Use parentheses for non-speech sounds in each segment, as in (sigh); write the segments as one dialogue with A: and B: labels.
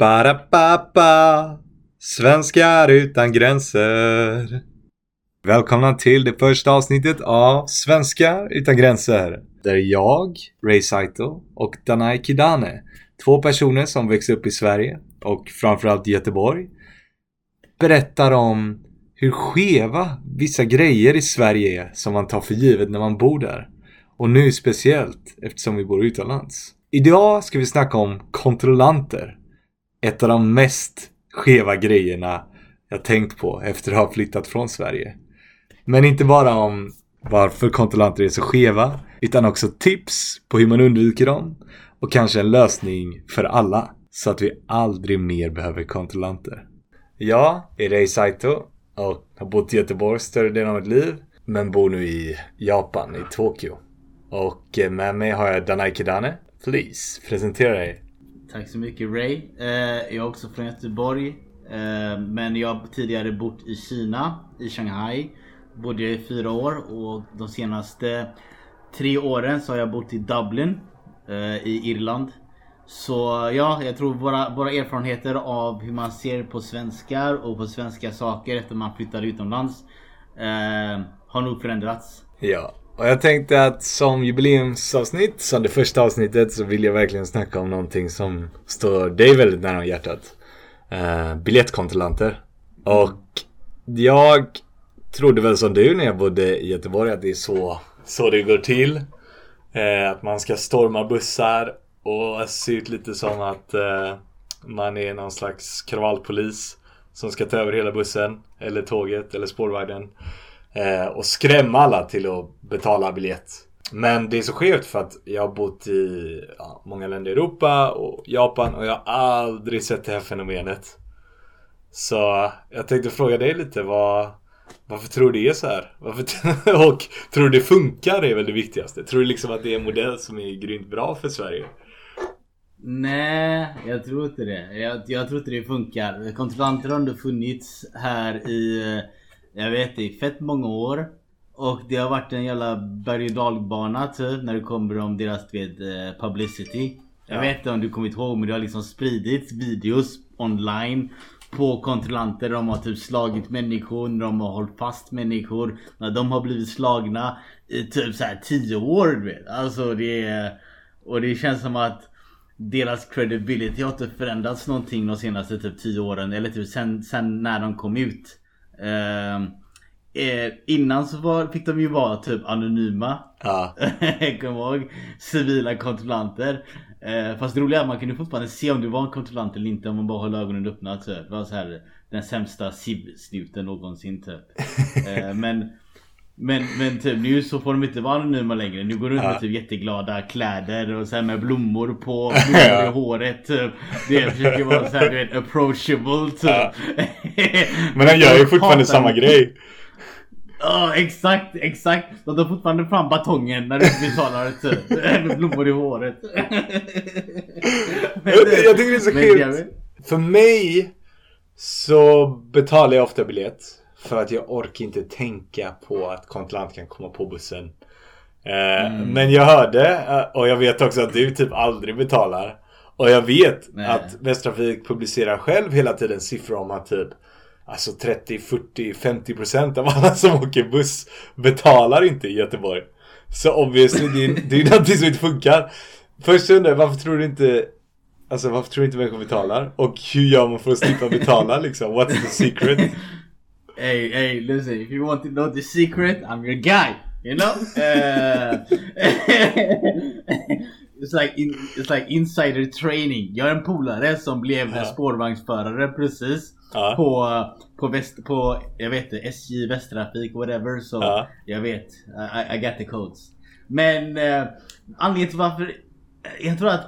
A: Ba-da-ba-ba. Svenskar utan gränser. Välkomna till det första avsnittet av Svenskar utan gränser. Där jag, Ray Saito och Danai Kidane, två personer som växte upp i Sverige och framförallt i Göteborg, berättar om hur skeva vissa grejer i Sverige är som man tar för givet när man bor där. Och nu speciellt eftersom vi bor utomlands. Idag ska vi snacka om kontrollanter. Ett av de mest skeva grejerna jag tänkt på efter att ha flyttat från Sverige. Men inte bara om varför kontrollanter är så skeva, utan också tips på hur man undviker dem och kanske en lösning för alla så att vi aldrig mer behöver kontrollanter. Jag är Rei Saito och har bott i Göteborg större delen av mitt liv men bor nu i Japan, i Tokyo. Och eh, med mig har jag Danai Kidane. Please, presentera dig.
B: Tack så mycket Ray. Eh, jag är också från Göteborg. Eh, men jag har tidigare bott i Kina, i Shanghai. Bodde jag i fyra år och de senaste tre åren så har jag bott i Dublin eh, i Irland. Så ja, jag tror våra, våra erfarenheter av hur man ser på svenskar och på svenska saker efter man flyttar utomlands eh, har nog förändrats.
A: Ja, och jag tänkte att som jubileumsavsnitt, som det första avsnittet, så vill jag verkligen snacka om någonting som står dig väldigt nära om hjärtat. Uh, biljettkontrollanter. Och jag trodde väl som du när jag bodde i Göteborg att det är så, så det går till. Uh, att man ska storma bussar och se ut lite som att uh, man är någon slags kravallpolis som ska ta över hela bussen eller tåget eller spårvagnen. Eh, och skrämma alla till att betala biljett. Men det är så skevt för att jag har bott i ja, många länder i Europa och Japan och jag har aldrig sett det här fenomenet. Så jag tänkte fråga dig lite vad varför tror du det är så här? Varför (laughs) och tror du det funkar är väl det viktigaste? Tror du liksom att det är en modell som är grymt bra för Sverige?
B: Nej, jag tror inte det. Jag, jag tror inte det funkar. Kontrollanter har ändå funnits här i eh, jag vet det, i fett många år. Och det har varit en jävla berg och dalbana typ när det kommer om deras vet, eh, publicity. Jag ja. vet inte om du kommer ihåg men det har liksom spridits videos online på kontrollanter. De har typ slagit människor, de har hållit fast människor. När de har blivit slagna i typ så här 10 år du vet. Alltså det är... Och det känns som att deras credibility har inte förändrats någonting de senaste typ 10 åren. Eller typ sen, sen när de kom ut. Ehm, eh, innan så var, fick de ju vara typ anonyma. Ja. (laughs) Kom ihåg? Civila kontrollanter. Eh, fast det roliga är att man kunde fortfarande se om du var en kontrollant eller inte om man bara höll ögonen öppna. Typ. Det var så här, den sämsta SIB-snuten någonsin typ. (laughs) eh, men men, men typ nu så får de inte vara anonyma längre. Nu går de runt med typ jätteglada kläder och så här med blommor på, (laughs) blommor i håret typ. Det försöker vara så här, du vet, approachable typ. Ja. (laughs)
A: Men han gör ju fortfarande samma grej.
B: Ja oh, exakt, exakt. De tar fortfarande fram batongen när du betalar typ. (laughs) Med blommor i håret.
A: men, (laughs) jag tycker det är så kul. För mig så betalar jag ofta biljett. För att jag orkar inte tänka på att kontrollant kan komma på bussen. Eh, mm. Men jag hörde eh, och jag vet också att du typ aldrig betalar. Och jag vet Nej. att Västtrafik publicerar själv hela tiden siffror om att typ Alltså 30, 40, 50 procent av alla som åker buss betalar inte i Göteborg. Så obviously det är, det är någonting som inte funkar. Först undrar jag varför tror du inte Alltså varför tror du inte människor betalar? Och hur gör man för att slippa betala liksom? What's the secret? (laughs)
B: hey, hey, listen, if you want to know the secret, I'm your guy. You know? Uh, (laughs) (laughs) it's like in, it's like insider training. Jag är en polare som blev ja. spårvagnsförare precis. Ja. På, på, väst, på jag vet SJ Västtrafik whatever. Så ja. jag vet. I, I got the codes. Men uh, anledningen till varför jag tror att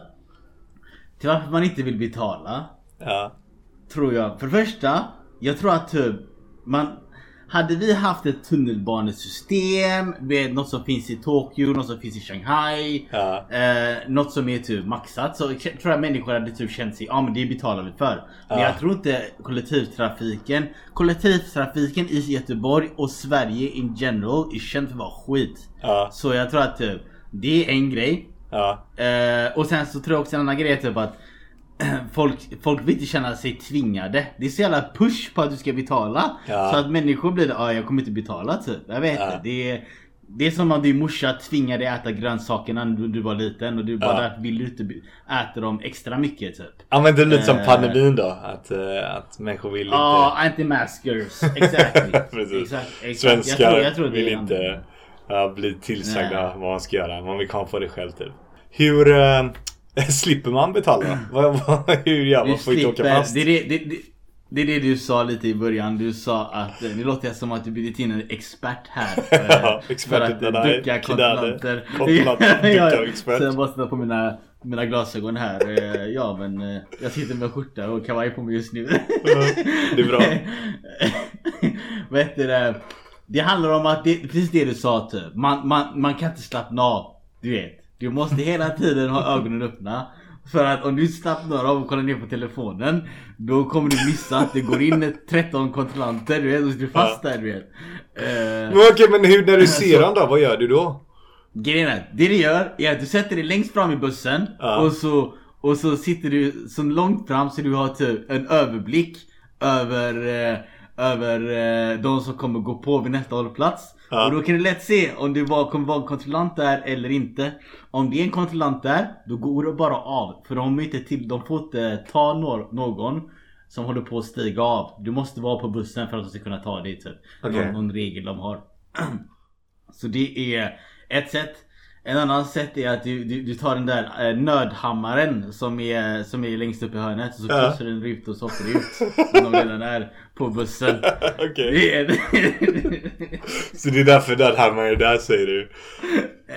B: till varför man inte vill betala. Ja. Tror jag. För det första. Jag tror att typ man, hade vi haft ett tunnelbanesystem, med något som finns i Tokyo, något som finns i Shanghai, ja. eh, något som är typ maxat. Så tror jag människor hade typ känt sig, ja ah, men det betalar vi för. Men ja. jag tror inte kollektivtrafiken, kollektivtrafiken i Göteborg och Sverige in general är känt för att vara skit. Ja. Så jag tror att typ, det är en grej. Eh, och sen så tror jag också en annan grej typ att (clears throat) folk, folk vill inte känna sig tvingade. Det är så jävla push på att du ska betala.
A: Ja.
B: Så att människor blir det, ah, jag kommer inte betala typ. Jag vet
A: Ja.
B: inte. Det är, det är som om din morsa tvingade dig äta grönsakerna när du, var liten och du bara
A: Ja.
B: vill du inte äta dem extra mycket typ.
A: Ja men det är lite som
B: Eh.
A: pandemin då. Att, eh, att människor vill inte...
B: Ja, anti-maskers. (laughs) Exactly.
A: Precis.
B: Exakt, exakt.
A: Svenskar
B: jag tror, jag tror det
A: vill inte ja, bli tillsagda
B: Nej.
A: vad man ska göra. Man vill komma på det själv typ. Hur eh, (laughs) slipper man betala vad, vad, hur gör man att inte åka fast?
B: det, är det, det, det, är det du sa lite i början. Du sa att eh, det låter som att du bjudit in en expert här. (laughs) För,
A: Ja,
B: för att
A: Danai,
B: ducka kontrollanter.
A: kontrollant, (laughs)
B: jag måste ta på mina, mina glasögon här. Eh, Ja men eh, jag sitter med skjorta och kavaj på mig just nu.
A: det är bra.
B: Vet du det? Det handlar om att det precis det du sa typ. Man, man, man kan inte slappna av. Du vet. Du måste hela tiden ha ögonen öppna. För att om du slappnar av och kollar ner på telefonen Då kommer du missa att det går in 13 kontrollanter du vet och du är fast där du vet Eh,
A: Men okej men hur, när du ser dem då? Vad gör du då?
B: Grejen är, det du gör är att du sätter dig längst fram i bussen
A: Ja.
B: och, så, och så sitter du så långt fram så du har typ en överblick över, eh, över eh, de som kommer gå på vid nästa hållplats.
A: Ja.
B: Och då kan du lätt se om det var, kommer vara en kontrollant där eller inte. Om det är en kontrollant där, då går det bara av. För de, inte till, de får inte ta någon, som håller på att stiga av. Du måste vara på bussen för att de ska kunna ta dig typ.
A: Okej.
B: Någon, någon regel de har. (clears throat) Så det är ett sätt. En annan sätt är att du, du, du tar den där eh, nödhammaren som är, som är längst upp i hörnet och så
A: Ja.
B: pussar du den ut och så åker du ut. Om de redan är på bussen. (laughs)
A: Okej. (laughs) Så det är därför den hammaren är där säger du?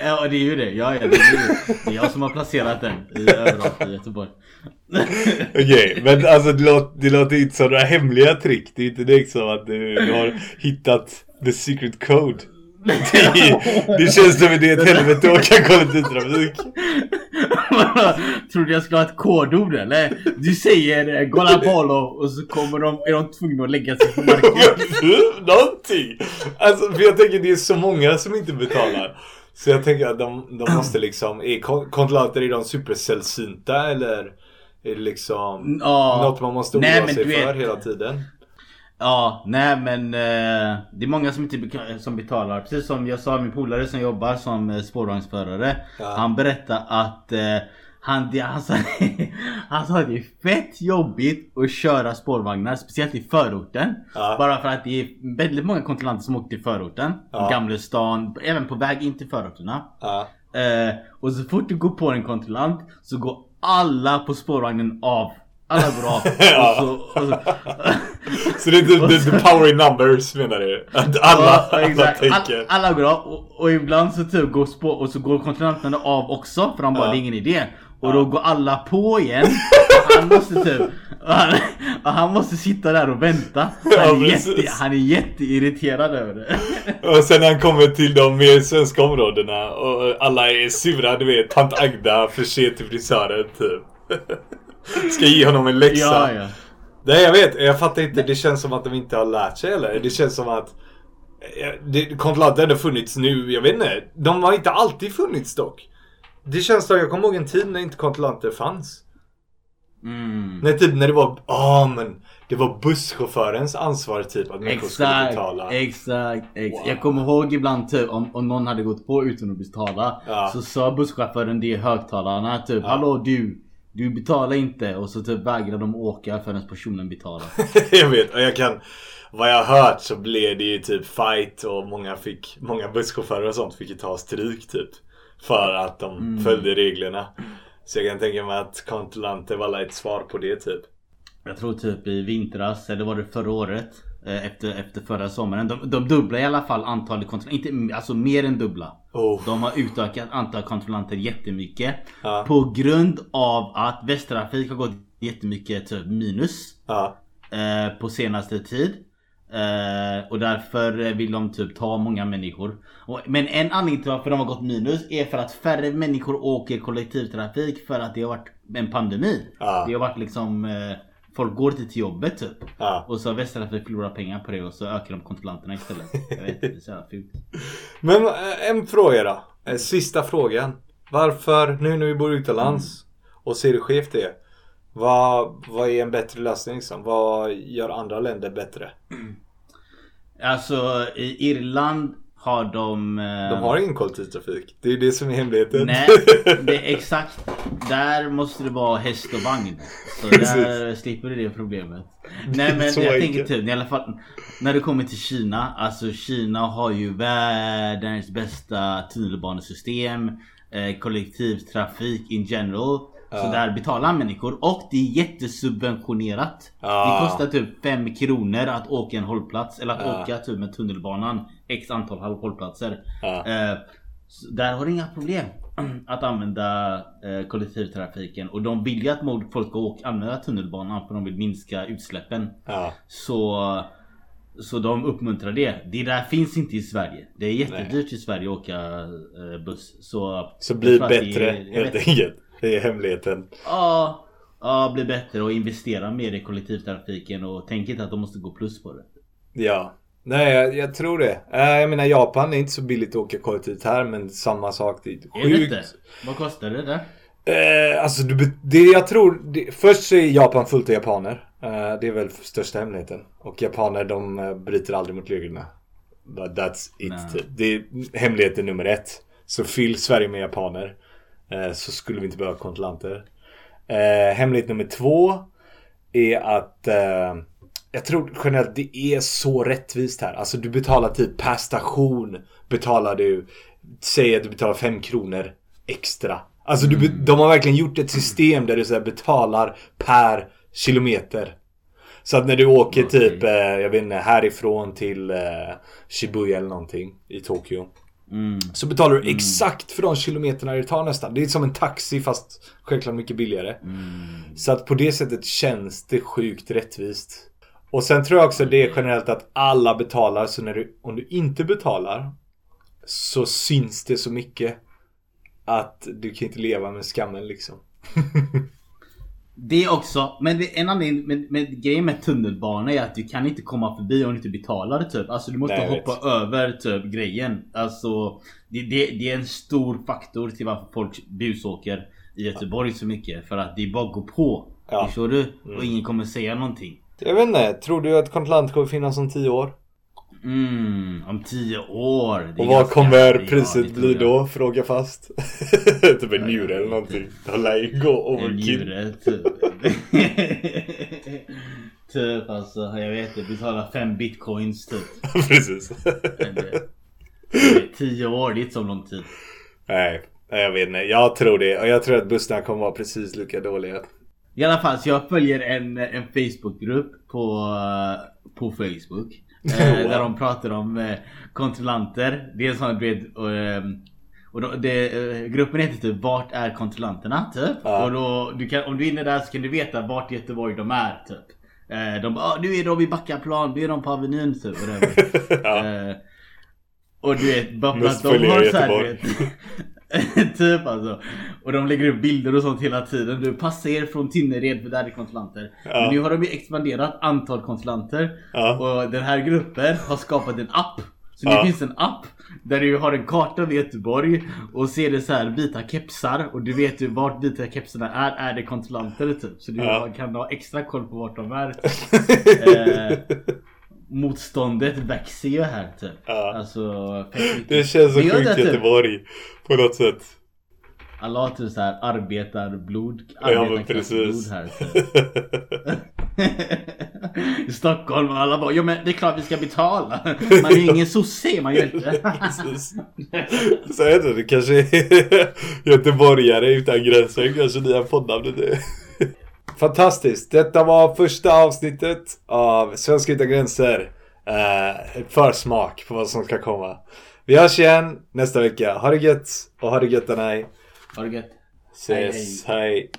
B: ja det är ju det. Ja, ja, det, är ju, det är jag som har placerat den i överallt i Göteborg. (laughs)
A: Okej, men alltså det låter, det låter inte som några hemliga trick. Det är inte direkt som att du, du har hittat the secret code. Det, känns som det är ett helvete att åka kollektivtrafik. (laughs)
B: Tror du jag ska ha ett kodord eller? Du säger eh, Gola Polo och så kommer de, är de tvungna att lägga sig på (laughs) marken.
A: Någonting! Alltså för jag tänker det är så många som inte betalar. Så jag tänker att de, de måste liksom, är kon- kontrollanter är de supersällsynta eller? Är det liksom
B: Ja.
A: något man måste
B: Nej,
A: oroa
B: men
A: sig för
B: vet-
A: hela tiden?
B: Ja, nej men eh, det är många som inte som betalar. Precis som jag sa, min polare som jobbar som eh, spårvagnsförare.
A: Ja.
B: Han berättade att eh, han, det, han, sa, (laughs) han sa att det är fett jobbigt att köra spårvagnar, speciellt i förorten.
A: Ja.
B: Bara för att det är väldigt många kontrollanter som åker till förorten.
A: Ja.
B: Gamlestan, även på väg in till förorterna.
A: Ja.
B: Eh, och så fort du går på en kontrollant så går alla på spårvagnen av. Alla av. (laughs)
A: Ja.
B: och så, och (laughs) så,
A: Så det är the, the, power in numbers menar du? Att alla,
B: Ja,
A: alla tänker.
B: All, alla går av och, och ibland så typ går spå, och så går kontrollanterna av också för de bara
A: Ja.
B: det är ingen idé. Och då går alla på igen. Och han måste typ han, han måste sitta där och vänta. (laughs) Han
A: Ja,
B: är,
A: precis.
B: jätte, han är jätteirriterad över det.
A: Och sen när han kommer till de mer svenska områdena och alla är sura, du vet, tant Agda för sent till frisören typ. Ska ge honom en läxa.
B: Ja, ja.
A: Nej jag vet, jag fattar inte. Det känns som att de inte har lärt sig eller? Det känns som att eh, det, kontrollanter har ändå funnits nu, jag vet inte. De har inte alltid funnits dock. Det känns som, jag kommer ihåg en tid när inte kontrollanter fanns.
B: Mm.
A: När typ när det var, ah men det var busschaufförens ansvar typ att människor skulle
B: Exakt,
A: betala.
B: exakt, exakt.
A: Wow.
B: Jag kommer ihåg ibland typ om, om någon hade gått på utan att betala.
A: Ja.
B: Så sa busschauffören det i högtalarna typ
A: Ja.
B: Hallå du, du betalar inte och så typ vägrar de åka förrän personen betalar. (laughs)
A: jag vet, och jag kan Vad jag har hört så blev det ju typ fight och många fick Många busschaufförer och sånt fick ju ta stryk typ För att de
B: Mm.
A: följde reglerna Så jag kan tänka mig att kontrollanter var ett svar på det typ
B: Jag tror typ i vintras, eller var det förra året? Eh, Efter, efter förra sommaren. De, de dubblar i alla fall antalet kontrollanter. Inte, alltså mer än dubbla.
A: oh.
B: De har utökat antalet kontrollanter jättemycket.
A: Ja.
B: På grund av att Västtrafik har gått jättemycket typ minus.
A: Ja,
B: eh, på senaste tid. Eh, och därför vill de typ ta många människor. Och, men en anledning till varför de har gått minus är för att färre människor åker kollektivtrafik för att det har varit en pandemi.
A: Ja.
B: Det har varit liksom eh, Folk går inte till jobbet typ.
A: ja.
B: Och så har Västtrafik förlorat pengar på det och så ökar de kontrollanterna istället. Jag vet inte, det är så jävla fult.
A: Men eh, en fråga då Eh, Sista frågan Varför, nu när vi bor utomlands Och ser hur skevt det är Vad, vad är en bättre lösning liksom? Vad gör andra länder bättre?
B: Alltså i Irland har de... eh,
A: De har ingen kollektivtrafik. Det är det som är hemligheten.
B: Nej, (laughs) det är exakt. Där måste det vara häst och vagn. Så där slipper du det problemet. Nej men jag tänker typ i alla fall när det kommer till Kina. Alltså Kina har ju världens bästa tunnelbanesystem. Eh, kollektivtrafik in general. Så där betalar människor och det är jättesubventionerat.
A: Ja.
B: Det kostar typ 5 kronor att åka en hållplats. Eller att
A: Ja.
B: åka typ med tunnelbanan. X antal hållplatser. Eh, där har du inga problem (clears throat) att använda eh, kollektivtrafiken. Och de vill ju att folk ska åka, använda tunnelbanan för de vill minska utsläppen. Så, så de uppmuntrar det. Det där finns inte i Sverige. Det är jättedyrt i Sverige att åka eh, buss. Så,
A: Så bli
B: att det är-
A: bättre helt enkelt. Det är hemligheten.
B: Ja, ja, bli bättre och investera mer i kollektivtrafiken och tänk inte att de måste gå plus på det.
A: Ja. Nej, jag, jag tror det. Eh, Jag menar Japan är inte så billigt att åka kollektivt här men samma sak. Det är
B: Är det
A: sjukt.
B: inte? Vad kostar det där?
A: Eh, alltså det jag tror, det, först så är Japan fullt av japaner. Eh, det är väl största hemligheten. Och japaner de eh, bryter aldrig mot reglerna. But that's it.
B: Nej.
A: Det är hemligheten nummer ett. Så fyll Sverige med japaner. Eh, så skulle vi inte behöva kontrollanter. Eh, hemlighet nummer två är att eh, jag tror generellt det är så rättvist här. Alltså du betalar typ per station betalar du Säg att du betalar 5 kronor extra. Alltså du, be- de har verkligen gjort ett system där du så betalar per kilometer. Så att när du åker typ, jag vet inte, härifrån till Shibuya eller någonting i Tokyo.
B: Mm.
A: Så betalar du exakt för de kilometerna det tar nästan. Det är som en taxi fast självklart mycket billigare.
B: Mm.
A: Så att på det sättet känns det sjukt rättvist. Och sen tror jag också det är generellt att alla betalar. Så när du, om du inte betalar så syns det så mycket att du kan inte leva med skammen liksom. (laughs)
B: Det också, men det, en anledning med, med grejen med tunnelbana är att du kan inte komma förbi om du inte betalar typ. Alltså du måste
A: Nej,
B: hoppa över typ grejen. Alltså det, det, det är en stor faktor till varför folk busåker i Göteborg så mycket. För att det är bara att gå på.
A: Ja.
B: Förstår du? Och ingen kommer säga någonting.
A: Jag vet inte, tror du att kontant kommer finnas om 10 år?
B: Mm, om tio år.
A: Och vad kommer priset bli då? Fråga fast. (laughs) typ en njure eller någonting. Det lär ju gå
B: En
A: overkill.
B: njure typ. (laughs) typ alltså, jag vet inte. Betala fem bitcoins typ. (laughs)
A: Precis.
B: Tio år, det är inte så lång tid.
A: Nej, jag vet inte. Jag tror det. Och jag tror att bussarna kommer vara precis lika dåliga.
B: I alla fall, så jag följer en, en Facebookgrupp på, på Facebook. Eh. (laughs) Där de pratar om eh, kontrollanter. Det är en sån du vet, och, och då, det, eh, gruppen heter typ Vart är kontrollanterna? Typ.
A: Ja.
B: Och då, du kan, om du är inne där så kan du veta vart i Göteborg de är. Typ. Eh, de bara ah, nu är de i Backaplan, nu är de på Avenyn typ. whatever. (laughs)
A: ja.
B: Eh, och du vet, bara för att de har
A: i (laughs)
B: Typ alltså. Och de lägger upp bilder och sånt hela tiden. Du passa er från Tynnered för där är kontrollanter.
A: Ja.
B: Men nu har de ju expanderat antal kontrollanter.
A: Ja.
B: Och den här gruppen har skapat en app. Så
A: Ja.
B: det finns en app där du har en karta över Göteborg och ser det så här vita kepsar och du vet ju vart vita kepsarna är, är det kontrollanter typ. Så du
A: Ja.
B: kan ha extra koll på vart de är. (laughs) Eh, motståndet växer ju här typ.
A: Ja.
B: Alltså,
A: Det känns så sjukt
B: typ.
A: Göteborg. På något sätt.
B: Alla har typ såhär arbetarblod,
A: Ja
B: arbetarklassblod
A: precis.
B: här typ. (laughs) I Stockholm och alla bara ja men det är klart vi ska betala. Man är ju ingen sosse, man gör inte. (laughs)
A: Så är det, det kanske är (laughs) göteborgare utan gränser, kanske nya poddnamnet är. Fantastiskt! Detta var första avsnittet av Svenska utan gränser. Uh, försmak på vad som ska komma. Vi hörs igen nästa vecka. Ha det gött och ha det gött nej.
B: Ha det gött.
A: Ses, hej.